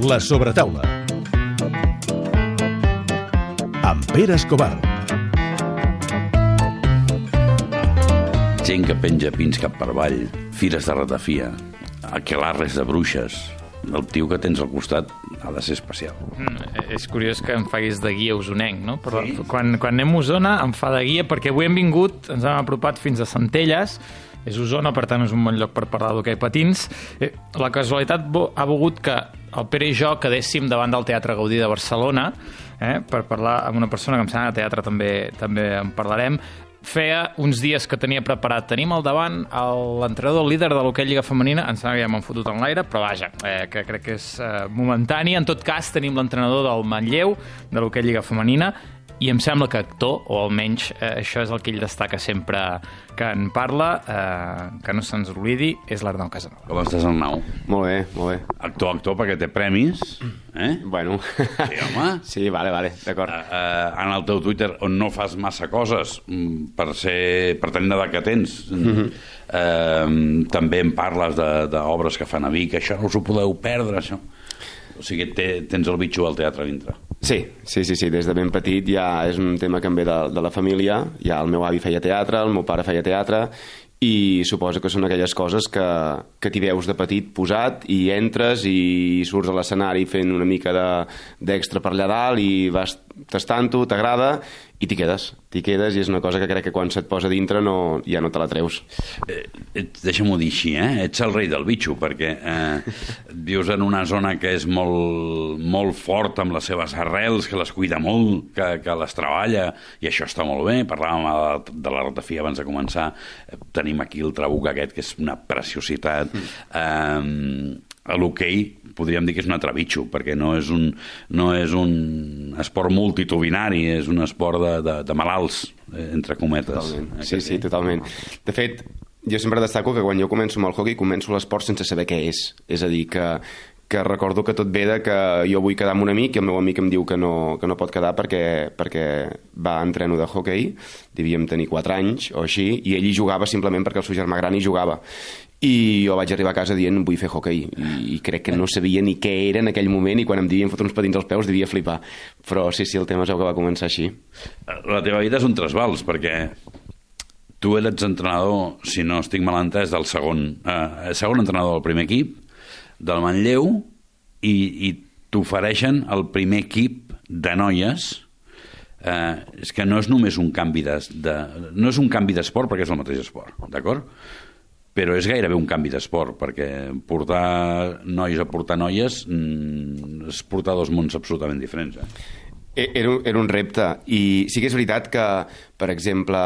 La sobretaula. Amb Pere Escobar. Gent que penja pins cap per avall, fires de ratafia, aquelarres de bruixes... El tio que tens al costat ha de ser especial. Mm, és curiós que em facis de guia usonenc, no? Però sí? quan, quan anem a Osona em fa de guia perquè avui hem vingut, ens hem apropat fins a Centelles, és Osona, per tant és un bon lloc per parlar d'hoquei patins. Eh, la casualitat ha volgut que el Pere i jo quedéssim davant del Teatre Gaudí de Barcelona eh, per parlar amb una persona que em sembla que teatre també, també en parlarem feia uns dies que tenia preparat. Tenim al davant l'entrenador líder de l'hoquei Lliga Femenina, em sembla que ja m'han fotut en l'aire, però vaja, eh, que crec que és eh, momentani. En tot cas, tenim l'entrenador del Manlleu, de l'hoquei Lliga Femenina, i em sembla que actor, o almenys eh, això és el que ell destaca sempre que en parla, eh, que no se'ns oblidi, és l'Arnau Casanova. Com estàs, Arnau? Molt bé, molt bé. Actor, actor, perquè té premis, eh? Bueno. Sí, home. Sí, vale, vale, d'acord. Uh, uh, en el teu Twitter, on no fas massa coses mm, per ser per tenir l'edat que tens, mm -hmm. uh, també en parles d'obres que fan a Vic, això no us ho podeu perdre, això. O sigui, té, tens el bitxo al teatre dintre. Sí, sí, sí, sí, des de ben petit ja és un tema que em ve de, de la família. Ja el meu avi feia teatre, el meu pare feia teatre, i suposo que són aquelles coses que, que t'hi veus de petit posat i entres i surts a l'escenari fent una mica d'extra de, per allà dalt i vas tastant-ho, t'agrada i t'hi quedes, t'hi quedes i és una cosa que crec que quan se't posa dintre no, ja no te la treus. Eh, Deixa-m'ho dir així, eh? ets el rei del bitxo, perquè eh, vius en una zona que és molt, molt fort amb les seves arrels, que les cuida molt, que, que les treballa, i això està molt bé. Parlàvem de, de la ratafia abans de començar. Tenim aquí el trabuc aquest, que és una preciositat. Mm. Eh, l'hoquei podríem dir que és un altre bitxo, perquè no és un, no és un esport multitudinari, és un esport de, de, de malalts, eh, entre cometes. Totalment. Sí, sí, totalment. De fet, jo sempre destaco que quan jo començo amb el hockey començo l'esport sense saber què és. És a dir, que, que recordo que tot ve de que jo vull quedar amb un amic i el meu amic em diu que no, que no pot quedar perquè, perquè va a entreno de hockey, devíem tenir 4 anys o així, i ell hi jugava simplement perquè el seu germà gran hi jugava i jo vaig arribar a casa dient vull fer hockey i, i crec que no sabia ni què era en aquell moment i quan em devien fotre uns patins als peus devia flipar. Però sí, sí, el tema és que va començar així. La teva vida és un trasbals perquè tu eres entrenador si no estic mal entès del segon eh, segon entrenador del primer equip del Manlleu i, i t'ofereixen el primer equip de noies. Eh, és que no és només un canvi de, de no és un canvi d'esport perquè és el mateix esport, d'acord? Però és gairebé un canvi d'esport, perquè portar nois a portar noies mm, és portar dos mons absolutament diferents. Eh? E, era, un, era un repte, i sí que és veritat que, per exemple,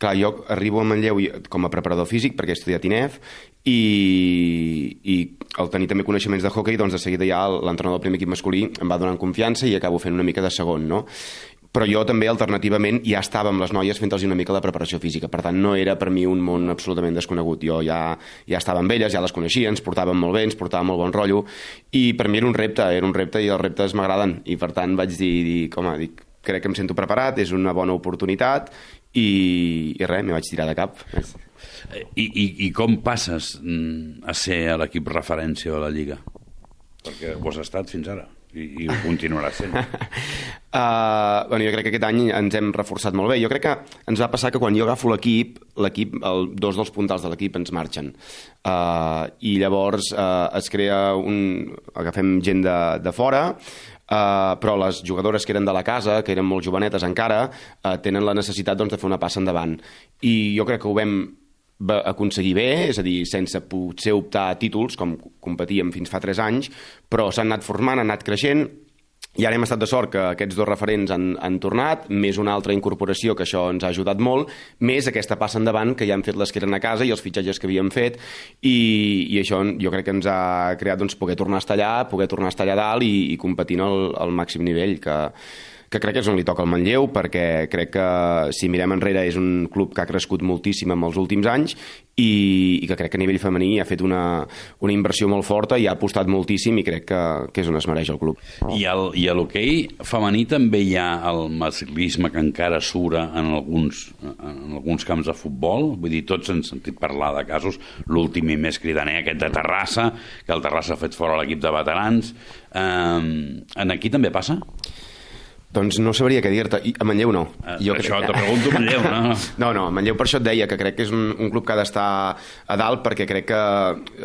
clar, jo arribo a Manlleu com a preparador físic, perquè he estudiat INEF, i, i al tenir també coneixements de hockey, doncs de seguida ja l'entrenador del primer equip masculí em va donant confiança i acabo fent una mica de segon, no? Però jo també alternativament ja estava amb les noies fent-los una mica la preparació física, per tant no era per mi un món absolutament desconegut, jo ja, ja estava amb elles, ja les coneixia, ens portàvem molt bé, ens portàvem molt bon rotllo, i per mi era un repte, era un repte i els reptes m'agraden, i per tant vaig dir, dir com dic, crec que em sento preparat, és una bona oportunitat, i, i res, m'hi vaig tirar de cap. I, i, I com passes mm, a ser a l'equip referència de la Lliga? Perquè ho has estat fins ara i, i ho continuarà sent. uh, bueno, jo crec que aquest any ens hem reforçat molt bé. Jo crec que ens va passar que quan jo agafo l'equip, l'equip, dos dels puntals de l'equip ens marxen. Uh, I llavors uh, es crea un... agafem gent de, de fora, Uh, però les jugadores que eren de la casa, que eren molt jovenetes encara, uh, tenen la necessitat doncs, de fer una passa endavant. I jo crec que ho vam va aconseguir bé, és a dir, sense potser optar a títols, com competíem fins fa 3 anys, però s'han anat formant, han anat creixent, i ara hem estat de sort que aquests dos referents han, han tornat, més una altra incorporació, que això ens ha ajudat molt, més aquesta passa endavant que ja han fet les que eren a casa i els fitxatges que havíem fet, i, i això jo crec que ens ha creat doncs, poder tornar a estar allà, poder tornar a estar allà dalt i, i competint al, al màxim nivell, que, que crec que és on li toca el Manlleu, perquè crec que si mirem enrere és un club que ha crescut moltíssim en els últims anys i, i que crec que a nivell femení ha fet una, una inversió molt forta i ha apostat moltíssim i crec que, que és on es mereix el club. I, el, i a l'hoquei femení també hi ha el masclisme que encara sura en alguns, en alguns camps de futbol? Vull dir, tots hem sentit parlar de casos, l'últim i més cridaner, aquest de Terrassa, que el Terrassa ha fet fora l'equip de veterans. Um, en aquí també passa? Doncs no sabria què dir-te. A Manlleu no. Eh, jo això crec... te pregunto Manlleu, no? no, no, Manlleu per això et deia que crec que és un, un club que ha d'estar a dalt perquè crec que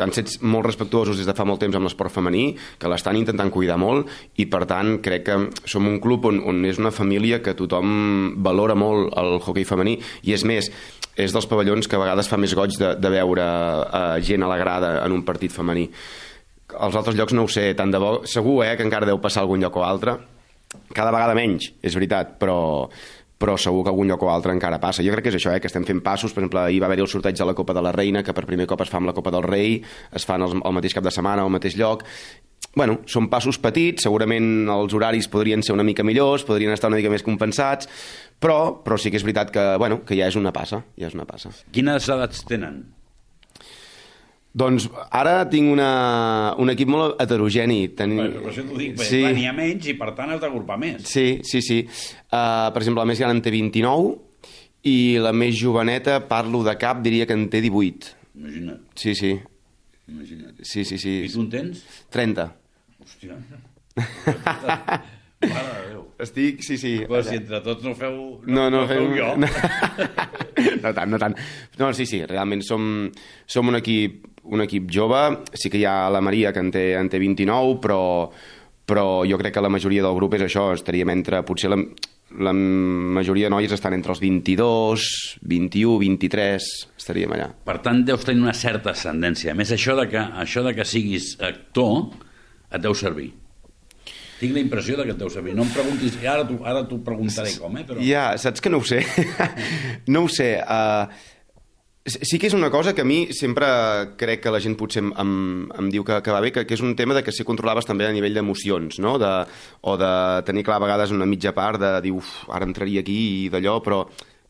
han set molt respectuosos des de fa molt temps amb l'esport femení, que l'estan intentant cuidar molt i per tant crec que som un club on, on és una família que tothom valora molt el hoquei femení i és més, és dels pavellons que a vegades fa més goig de, de veure uh, gent a la grada en un partit femení. Els altres llocs no ho sé, tant de bo, segur eh, que encara deu passar algun lloc o altre, cada vegada menys, és veritat, però, però segur que algun lloc o altre encara passa. Jo crec que és això, eh, que estem fent passos, per exemple, ahir va haver-hi el sorteig de la Copa de la Reina, que per primer cop es fa amb la Copa del Rei, es fan el, el mateix cap de setmana, al mateix lloc, bueno, són passos petits, segurament els horaris podrien ser una mica millors, podrien estar una mica més compensats, però, però sí que és veritat que, bueno, que ja és una passa, ja és una passa. Quines edats tenen? Doncs ara tinc una, un equip molt heterogeni. Ten... Per, per això t'ho dic, sí. n'hi ha menys i per tant has d'agrupar més. Sí, sí, sí. Uh, per exemple, la més gran en té 29 i la més joveneta, parlo de cap, diria que en té 18. Imagina't. Sí, sí. Imagina't. Sí, sí, sí. I tu en tens? 30. Hòstia. Mare de Déu. Estic, sí, sí. Però si entre tots no feu... No, no, no feu... jo. No. no tant, no tant. No, sí, sí, realment som, som un equip un equip jove, sí que hi ha la Maria que en té, en té 29, però, però jo crec que la majoria del grup és això, estaríem entre, potser la, la majoria de noies estan entre els 22, 21, 23, estaríem allà. Per tant, deus tenir una certa ascendència. A més, això de que, això de que siguis actor et deu servir. Tinc la impressió de que et deu servir. No em preguntis, ara t'ho ara preguntaré com, eh? Però... Ja, saps que no ho sé. no ho sé. Uh, Sí que és una cosa que a mi sempre crec que la gent potser em, em, em diu que, que va bé, que, que és un tema de que si controlaves també a nivell d'emocions, no? De, o de tenir clar a vegades una mitja part de dir, uf, ara entraria aquí i d'allò, però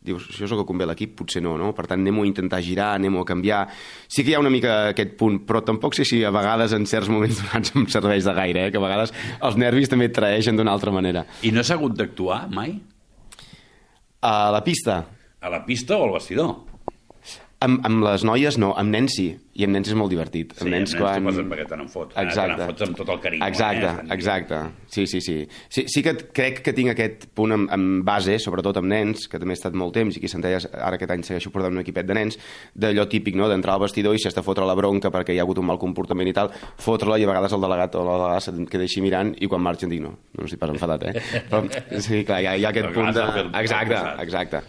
dius, això és el que convé a l'equip, potser no, no? Per tant, anem a intentar girar, anem a canviar. Sí que hi ha una mica aquest punt, però tampoc sé si a vegades en certs moments donats em serveix de gaire, eh? que a vegades els nervis també et traeixen d'una altra manera. I no s'ha hagut d'actuar mai? A la pista? A la pista o al vestidor? Amb, amb les noies no, amb nens sí, i amb nens és molt divertit. Sí, amb nens, amb nens quan... tu posen perquè te n'en fots. Exacte. Te n'en fots amb tot el carinyo. Exacte, eh? exacte. Sí, sí, sí. Sí, sí que crec que tinc aquest punt amb, amb base, sobretot amb nens, que també he estat molt temps, i qui Centelles ara aquest any segueixo portant un equipet de nens, d'allò típic, no?, d'entrar al vestidor i si has de fotre la bronca perquè hi ha hagut un mal comportament i tal, fotre-la i a vegades el delegat o la delegada se't queda així mirant i quan marxen dic, no, no estic pas enfadat, eh? Però, sí, clar, hi ha, hi ha aquest punt de... Exacte, exacte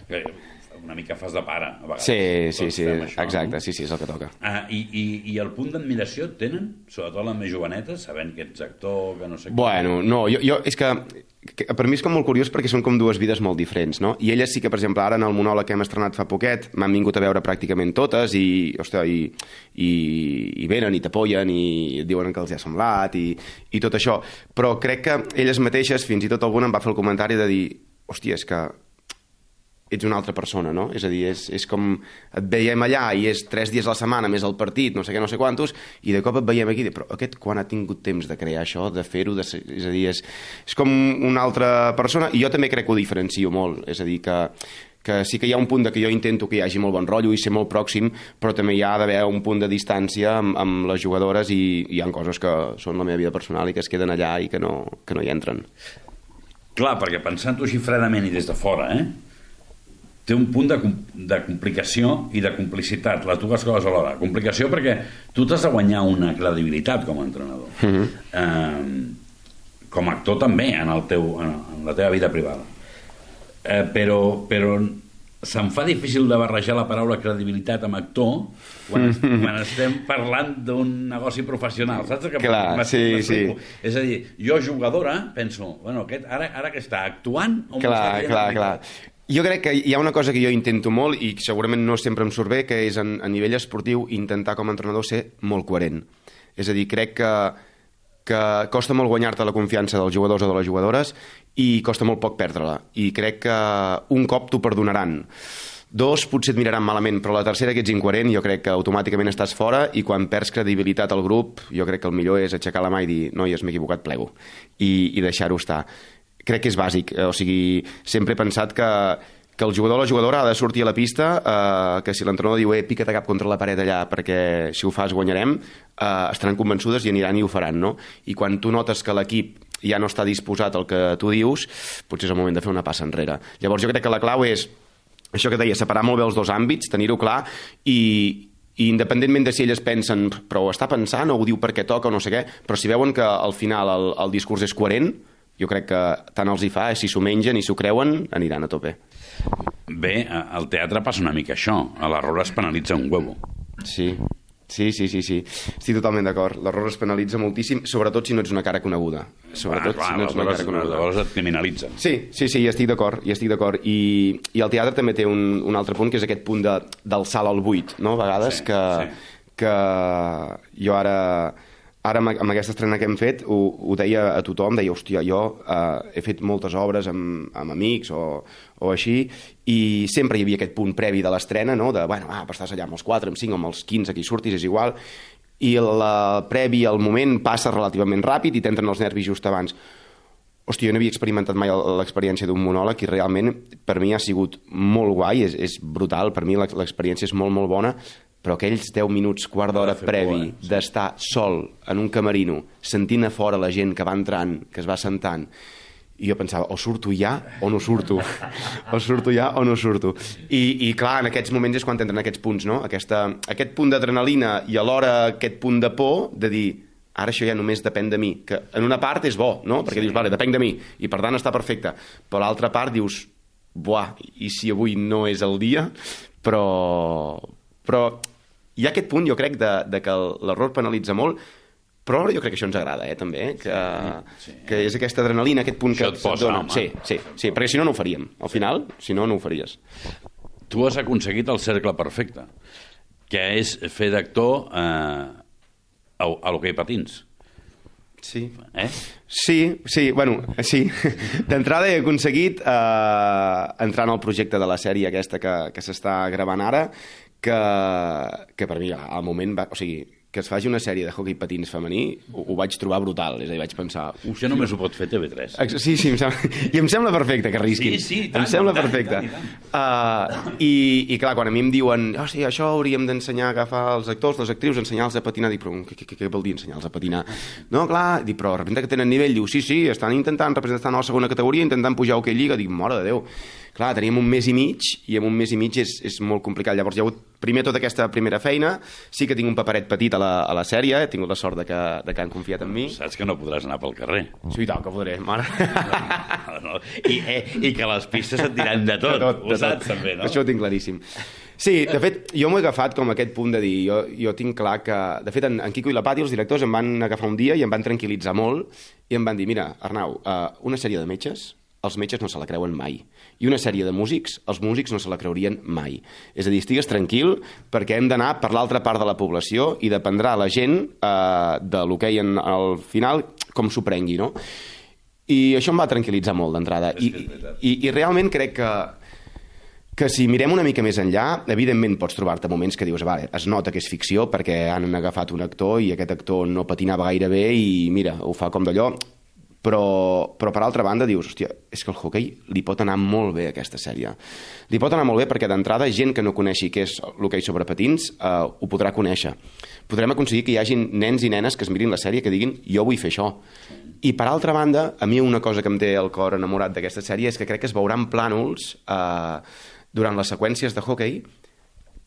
una mica fas de pare, a vegades. Sí, sí, sí, això, exacte, no? sí, sí, és el que toca. Ah, i, i, I el punt d'admiració tenen? Sobretot les més jovenetes, sabent que ets actor, que no sé... Bueno, no, jo, jo és que, que per mi és com molt curiós perquè són com dues vides molt diferents, no? I elles sí que, per exemple, ara en el monòleg que hem estrenat fa poquet, m'han vingut a veure pràcticament totes i, ostres, i, i, i venen i t'apoyen i diuen que els ha semblat i, i tot això. Però crec que elles mateixes, fins i tot alguna em va fer el comentari de dir hòstia, és que ets una altra persona, no? És a dir, és, és com et veiem allà i és tres dies a la setmana més el partit, no sé què, no sé quantos, i de cop et veiem aquí, però aquest quan ha tingut temps de crear això, de fer-ho, de és a dir, és, és com una altra persona, i jo també crec que ho diferencio molt, és a dir, que, que sí que hi ha un punt de que jo intento que hi hagi molt bon rotllo i ser molt pròxim, però també hi ha d'haver un punt de distància amb, amb les jugadores i hi han coses que són la meva vida personal i que es queden allà i que no, que no hi entren. Clar, perquè pensant-ho així fredament i des de fora, eh? Té un punt de, de complicació i de complicitat, les dues coses alhora. Complicació perquè tu t'has de guanyar una credibilitat com a entrenador. Uh -huh. eh, com a actor també, en, el teu, en, en la teva vida privada. Eh, però, però se'm fa difícil de barrejar la paraula credibilitat amb actor quan, quan estem parlant d'un negoci professional, saps? Que clar, sí, sí. És a dir, jo jugadora penso, bueno, aquest, ara, ara que està actuant o clar, clar, clar. Jo crec que hi ha una cosa que jo intento molt i segurament no sempre em surt bé, que és en, a nivell esportiu intentar com a entrenador ser molt coherent. És a dir, crec que que costa molt guanyar-te la confiança dels jugadors o de les jugadores i costa molt poc perdre-la. I crec que un cop t'ho perdonaran. Dos, potser et miraran malament, però la tercera, que ets incoherent, jo crec que automàticament estàs fora i quan perds credibilitat al grup, jo crec que el millor és aixecar la mà i dir noies, m'he equivocat, plego, i, i deixar-ho estar. Crec que és bàsic, o sigui, sempre he pensat que, que el jugador o la jugadora ha de sortir a la pista, eh, que si l'entrenador diu eh, pica't a cap contra la paret allà perquè si ho fas guanyarem, eh, estaran convençudes i aniran i ho faran, no? I quan tu notes que l'equip ja no està disposat al que tu dius, potser és el moment de fer una passa enrere. Llavors jo crec que la clau és això que deia, separar molt bé els dos àmbits, tenir-ho clar i, i independentment de si elles pensen però ho està pensant o ho diu perquè toca o no sé què, però si veuen que al final el, el discurs és coherent, jo crec que tant els hi fa, si s'ho mengen i s'ho creuen, aniran a tope. Bé, al teatre passa una mica això. A l'error es penalitza un huevo. Sí, Sí, sí, sí, sí. Estic totalment d'acord. L'error es penalitza moltíssim, sobretot si no ets una cara coneguda. Sobretot clar, si no ets una cara coneguda. Llavors et criminalitzen. Sí, sí, sí, hi estic d'acord, hi estic d'acord. I, I el teatre també té un, un altre punt, que és aquest punt de, del salt al buit, no? A vegades Sí, que, sí. que jo ara ara amb, amb aquesta estrena que hem fet ho, ho deia a tothom, deia, hòstia, jo eh, he fet moltes obres amb, amb amics o, o així, i sempre hi havia aquest punt previ de l'estrena, no? de, bueno, ah, estàs allà amb els 4, amb 5, amb els 15, aquí surtis, és igual, i la previ, el moment, passa relativament ràpid i t'entren els nervis just abans. Hòstia, jo no havia experimentat mai l'experiència d'un monòleg i realment per mi ha sigut molt guai, és, és brutal, per mi l'experiència és molt, molt bona, però aquells 10 minuts, quart d'hora previ? Sí. d'estar sol en un camerino, sentint a fora la gent que va entrant, que es va sentant, i jo pensava, o surto ja o no surto, o surto ja o no surto. I, i clar, en aquests moments és quan entren aquests punts, no? Aquesta, aquest punt d'adrenalina i alhora aquest punt de por de dir, ara això ja només depèn de mi, que en una part és bo, no? Perquè dius, vale, depèn de mi, i per tant està perfecte. Però l'altra part dius, buah, i si avui no és el dia? Però, però hi ha aquest punt, jo crec, de, de que l'error penalitza molt, però jo crec que això ens agrada, eh, també, eh? que, sí, sí. que és aquesta adrenalina, aquest punt Això que et posa, dona. home. Sí, sí, sí, perquè si no, no ho faríem. Al final, si no, no ho faries. Tu has aconseguit el cercle perfecte, que és fer d'actor eh, a, a l'hoquei patins. Sí. Eh? Sí, sí, bueno, sí. D'entrada he aconseguit eh, entrar en el projecte de la sèrie aquesta que, que s'està gravant ara, que, que per mi al moment va, o sigui, que es faci una sèrie de hockey patins femení ho, ho vaig trobar brutal, és a dir, vaig pensar uf, Això només ho pot fer TV3. Ex- Sí, sí, em sembla, i em sembla perfecte que arrisquin. Sí, sí, tant, em sembla tant, perfecte. i tant, i Uh, i, I clar, quan a mi em diuen oh, sí, això hauríem d'ensenyar a agafar els actors, les actrius, ensenyar-los a patinar, dic, però què, què, què vol dir ensenyar-los a patinar? No, clar, dic, però representa que tenen nivell, diu, sí, sí, estan intentant representar a la segona categoria, intentant pujar a hoquei lliga, dic, mare de Déu. Clar, teníem un mes i mig, i en un mes i mig és, és molt complicat. Llavors hi ha hagut primer tota aquesta primera feina, sí que tinc un paperet petit a la, a la sèrie, he tingut la sort de que, de que han confiat en mi. Saps que no podràs anar pel carrer. Sí, i tant, que podré, mare. No, I, eh, I que les pistes et diran de tot. de tot, ho de saps, tot. també, no? Això ho tinc claríssim. Sí, de fet, jo m'ho he agafat com aquest punt de dir, jo, jo tinc clar que... De fet, en, en Quico i la Pati, els directors, em van agafar un dia i em van tranquil·litzar molt i em van dir, mira, Arnau, uh, una sèrie de metges, els metges no se la creuen mai. I una sèrie de músics, els músics no se la creurien mai. És a dir, estigues tranquil perquè hem d'anar per l'altra part de la població i dependrà la gent eh, de l'hoquei al final com s'ho prengui, no? I això em va tranquil·litzar molt d'entrada. I, i, I realment crec que, que si mirem una mica més enllà, evidentment pots trobar-te moments que dius, vale, es nota que és ficció perquè han agafat un actor i aquest actor no patinava gaire bé i mira, ho fa com d'allò, però, però per altra banda dius, hòstia, és que el hoquei li pot anar molt bé aquesta sèrie. Li pot anar molt bé perquè d'entrada gent que no coneixi què és l'hoquei sobre patins eh, ho podrà conèixer. Podrem aconseguir que hi hagin nens i nenes que es mirin la sèrie que diguin jo vull fer això. I per altra banda, a mi una cosa que em té el cor enamorat d'aquesta sèrie és que crec que es veuran plànols eh, durant les seqüències de hoquei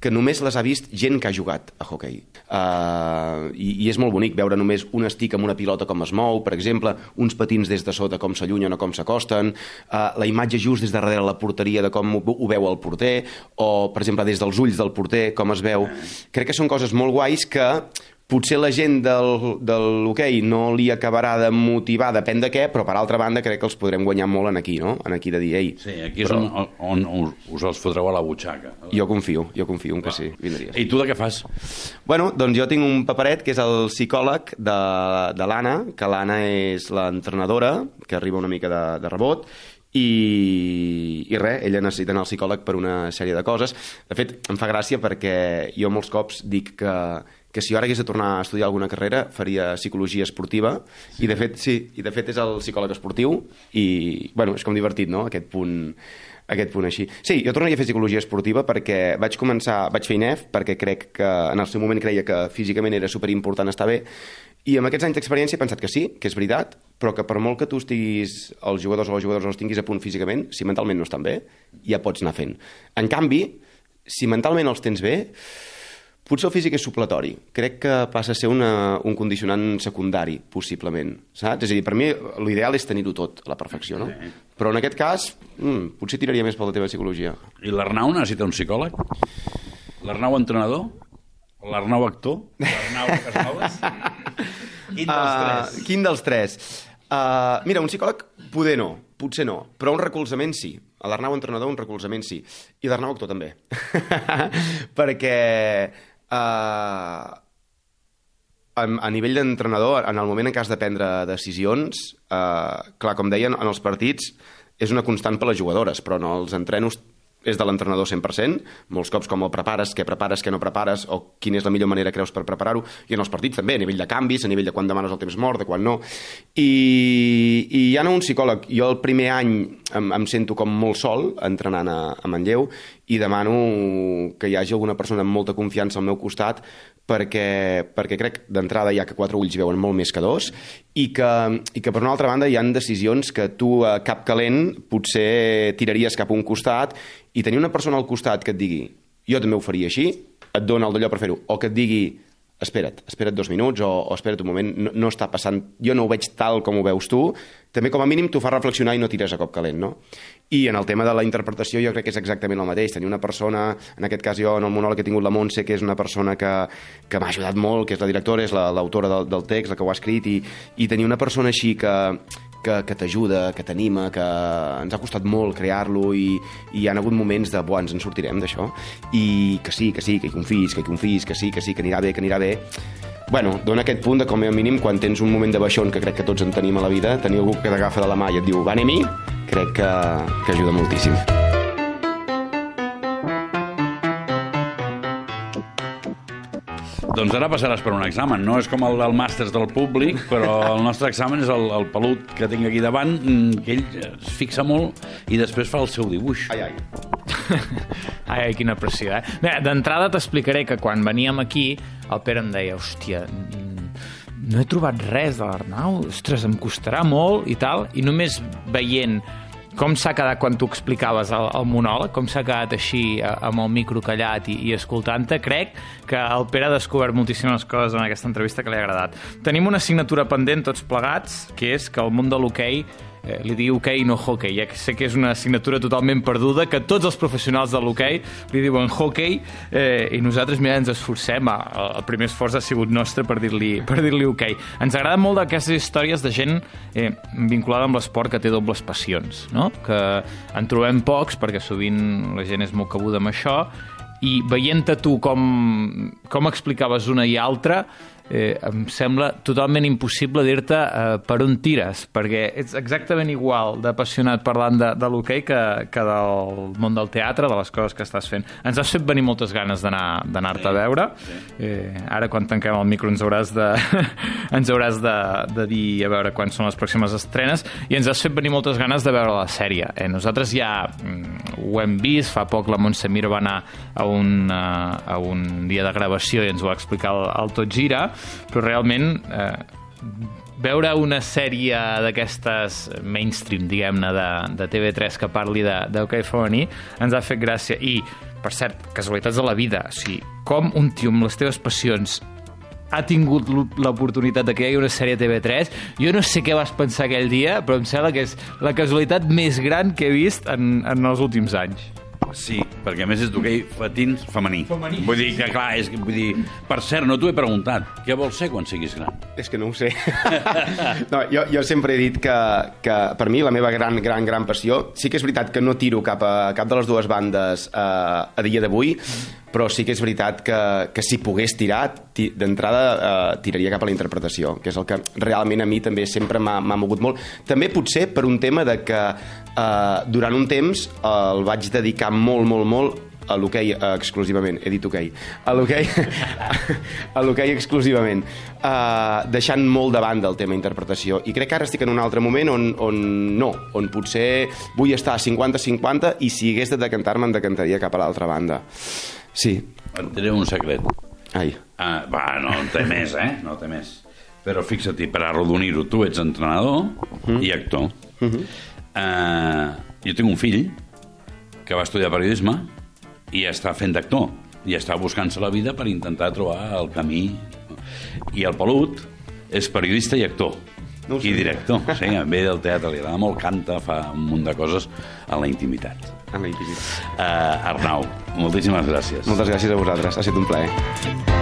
que només les ha vist gent que ha jugat a hoquei. Uh, i, I és molt bonic veure només un estic amb una pilota com es mou, per exemple, uns patins des de sota com s'allunyen o com s'acosten, uh, la imatge just des de darrere la porteria de com ho, ho veu el porter, o, per exemple, des dels ulls del porter, com es veu. Crec que són coses molt guais que potser la gent del, de l'hoquei no li acabarà de motivar, depèn de què, però per altra banda crec que els podrem guanyar molt en aquí, no? En aquí de dir, ei, Sí, aquí és però on, on, on us els fotreu a la butxaca. jo confio, jo confio en que sí, vindries. I tu de què fas? Bueno, doncs jo tinc un paperet que és el psicòleg de, de l'Anna, que l'Anna és l'entrenadora, que arriba una mica de, de rebot, i, i res, ella necessita anar al psicòleg per una sèrie de coses. De fet, em fa gràcia perquè jo molts cops dic que, que si jo ara hagués de tornar a estudiar alguna carrera faria psicologia esportiva sí. i de fet sí, i de fet és el psicòleg esportiu i bueno, és com divertit, no? Aquest punt aquest punt així. Sí, jo tornaria a fer psicologia esportiva perquè vaig començar, vaig fer INEF perquè crec que en el seu moment creia que físicament era superimportant estar bé i amb aquests anys d'experiència he pensat que sí, que és veritat, però que per molt que tu estiguis, els jugadors o les jugadores els tinguis a punt físicament, si mentalment no estan bé, ja pots anar fent. En canvi, si mentalment els tens bé, potser el físic és supletori. Crec que passa a ser una, un condicionant secundari, possiblement. Saps? És a dir, per mi l'ideal és tenir-ho tot a la perfecció, no? Sí. Però en aquest cas, mm, potser tiraria més per la teva psicologia. I l'Arnau necessita un psicòleg? L'Arnau entrenador? L'Arnau actor? L'Arnau Casanovas? Quin dels Uh, tres? quin dels tres? Uh, mira, un psicòleg poder no, potser no, però un recolzament sí. A l'Arnau entrenador un recolzament sí. I l'Arnau actor també. Perquè uh, a, nivell d'entrenador, en el moment en què has de prendre decisions, uh, clar, com deien, en els partits és una constant per les jugadores, però en els entrenos és de l'entrenador 100%, molts cops com el prepares, què prepares, què no prepares, o quina és la millor manera creus per preparar-ho, i en els partits també, a nivell de canvis, a nivell de quan demanes el temps mort, de quan no. I, i ja no un psicòleg, jo el primer any em, em sento com molt sol entrenant a, a Manlleu i demano que hi hagi alguna persona amb molta confiança al meu costat perquè, perquè crec d'entrada ja que quatre ulls veuen molt més que dos i que, i que per una altra banda hi han decisions que tu a cap calent potser tiraries cap a un costat i tenir una persona al costat que et digui jo també ho faria així, et dona el d'allò per fer-ho, o que et digui espera't, espera't dos minuts o, o espera't un moment, no, no està passant, jo no ho veig tal com ho veus tu, també com a mínim t'ho fa reflexionar i no tires a cop calent, no? I en el tema de la interpretació jo crec que és exactament el mateix, tenir una persona, en aquest cas jo en el monòleg que he tingut la Montse, que és una persona que, que m'ha ajudat molt, que és la directora, és la- l'autora la, del, del text, la que ho ha escrit, i, i tenir una persona així que, que, que t'ajuda, que t'anima, que ens ha costat molt crear-lo i, i hi ha hagut moments de, buah, ens en sortirem d'això, i que sí, que sí, que hi confiïs, que hi confiïs, que sí, que sí, que anirà bé, que anirà bé. Bueno, dona aquest punt de com a mínim quan tens un moment de baixón que crec que tots en tenim a la vida, tenir algú que t'agafa de la mà i et diu va anem-hi, crec que, que ajuda moltíssim. Doncs ara passaràs per un examen. No és com el del màsters del públic, però el nostre examen és el, el pelut que tinc aquí davant, mm, que ell es fixa molt i després fa el seu dibuix. Ai, ai. Ai, ai, quina pressió, eh? Bé, d'entrada t'explicaré que quan veníem aquí, el Pere em deia, hòstia, mm, no he trobat res de l'Arnau, ostres, em costarà molt i tal, i només veient com s'ha quedat quan tu explicaves el, el monòleg, com s'ha quedat així a- amb el micro callat i, i escoltant-te, crec que el Pere ha descobert moltíssimes coses en aquesta entrevista que li ha agradat. Tenim una assignatura pendent tots plegats, que és que el món de l'hoquei eh, li digui hoquei i no hockey. Ja que sé que és una assignatura totalment perduda, que tots els professionals de l'hoquei li diuen hockey eh, i nosaltres, mira, ens esforcem. El primer esforç ha sigut nostre per dir-li per dir hoquei. Ens agraden molt aquestes històries de gent eh, vinculada amb l'esport que té dobles passions, no? que en trobem pocs perquè sovint la gent és molt cabuda amb això i veient-te tu com, com explicaves una i altra eh, em sembla totalment impossible dir-te eh, per on tires, perquè ets exactament igual d'apassionat parlant de, de l'hoquei que, que del món del teatre, de les coses que estàs fent. Ens has fet venir moltes ganes d'anar- d'anar-te a veure. Eh, ara, quan tanquem el micro, ens hauràs de, ens hauràs de, de dir a veure quan són les pròximes estrenes i ens has fet venir moltes ganes de veure la sèrie. Eh, nosaltres ja mm, ho hem vist, fa poc la Montse Mir va anar a un, eh, a un dia de gravació i ens ho va explicar el, el Tot Gira, però realment eh, veure una sèrie d'aquestes mainstream, diguem-ne, de, de TV3 que parli de, de hoquei femení, ens ha fet gràcia. I, per cert, casualitats de la vida, o sigui, com un tio amb les teves passions ha tingut l'oportunitat de que hi hagi una sèrie a TV3. Jo no sé què vas pensar aquell dia, però em sembla que és la casualitat més gran que he vist en, en els últims anys. Sí, perquè a més és d'hoquei patins femení. Femení. Vull dir que, clar, és, que- vull dir... Per cert, no t'ho he preguntat. Què vols ser quan siguis gran? És que no ho sé. no, jo, jo sempre he dit que, que per mi la meva gran, gran, gran passió... Sí que és veritat que no tiro cap a cap de les dues bandes eh, a dia d'avui, però sí que és veritat que, que si pogués tirar, ti, d'entrada eh, tiraria cap a la interpretació, que és el que realment a mi també sempre m'ha mogut molt. També potser per un tema de que eh, durant un temps eh, el vaig dedicar molt, molt, molt a l'hoquei eh, exclusivament, he dit hoquei, a l'hoquei a l'hoquei exclusivament, uh, deixant molt de banda el tema interpretació. I crec que ara estic en un altre moment on, on no, on potser vull estar 50-50 i si hagués de decantar-me em decantaria cap a l'altra banda. Sí. Et diré un secret. Ai. Ah, va, no en té més, eh? No té més. Però fixa't, per arrodonir-ho, tu ets entrenador i actor. Eh, jo tinc un fill que va estudiar periodisme i està fent d'actor i està buscant-se la vida per intentar trobar el camí. I el Pelut és periodista i actor. No I director, sí, ve del teatre, li agrada molt, canta, fa un munt de coses a la intimitat. En la intimitat. Uh, Arnau, moltíssimes gràcies. Moltes gràcies a vosaltres, ha estat un plaer.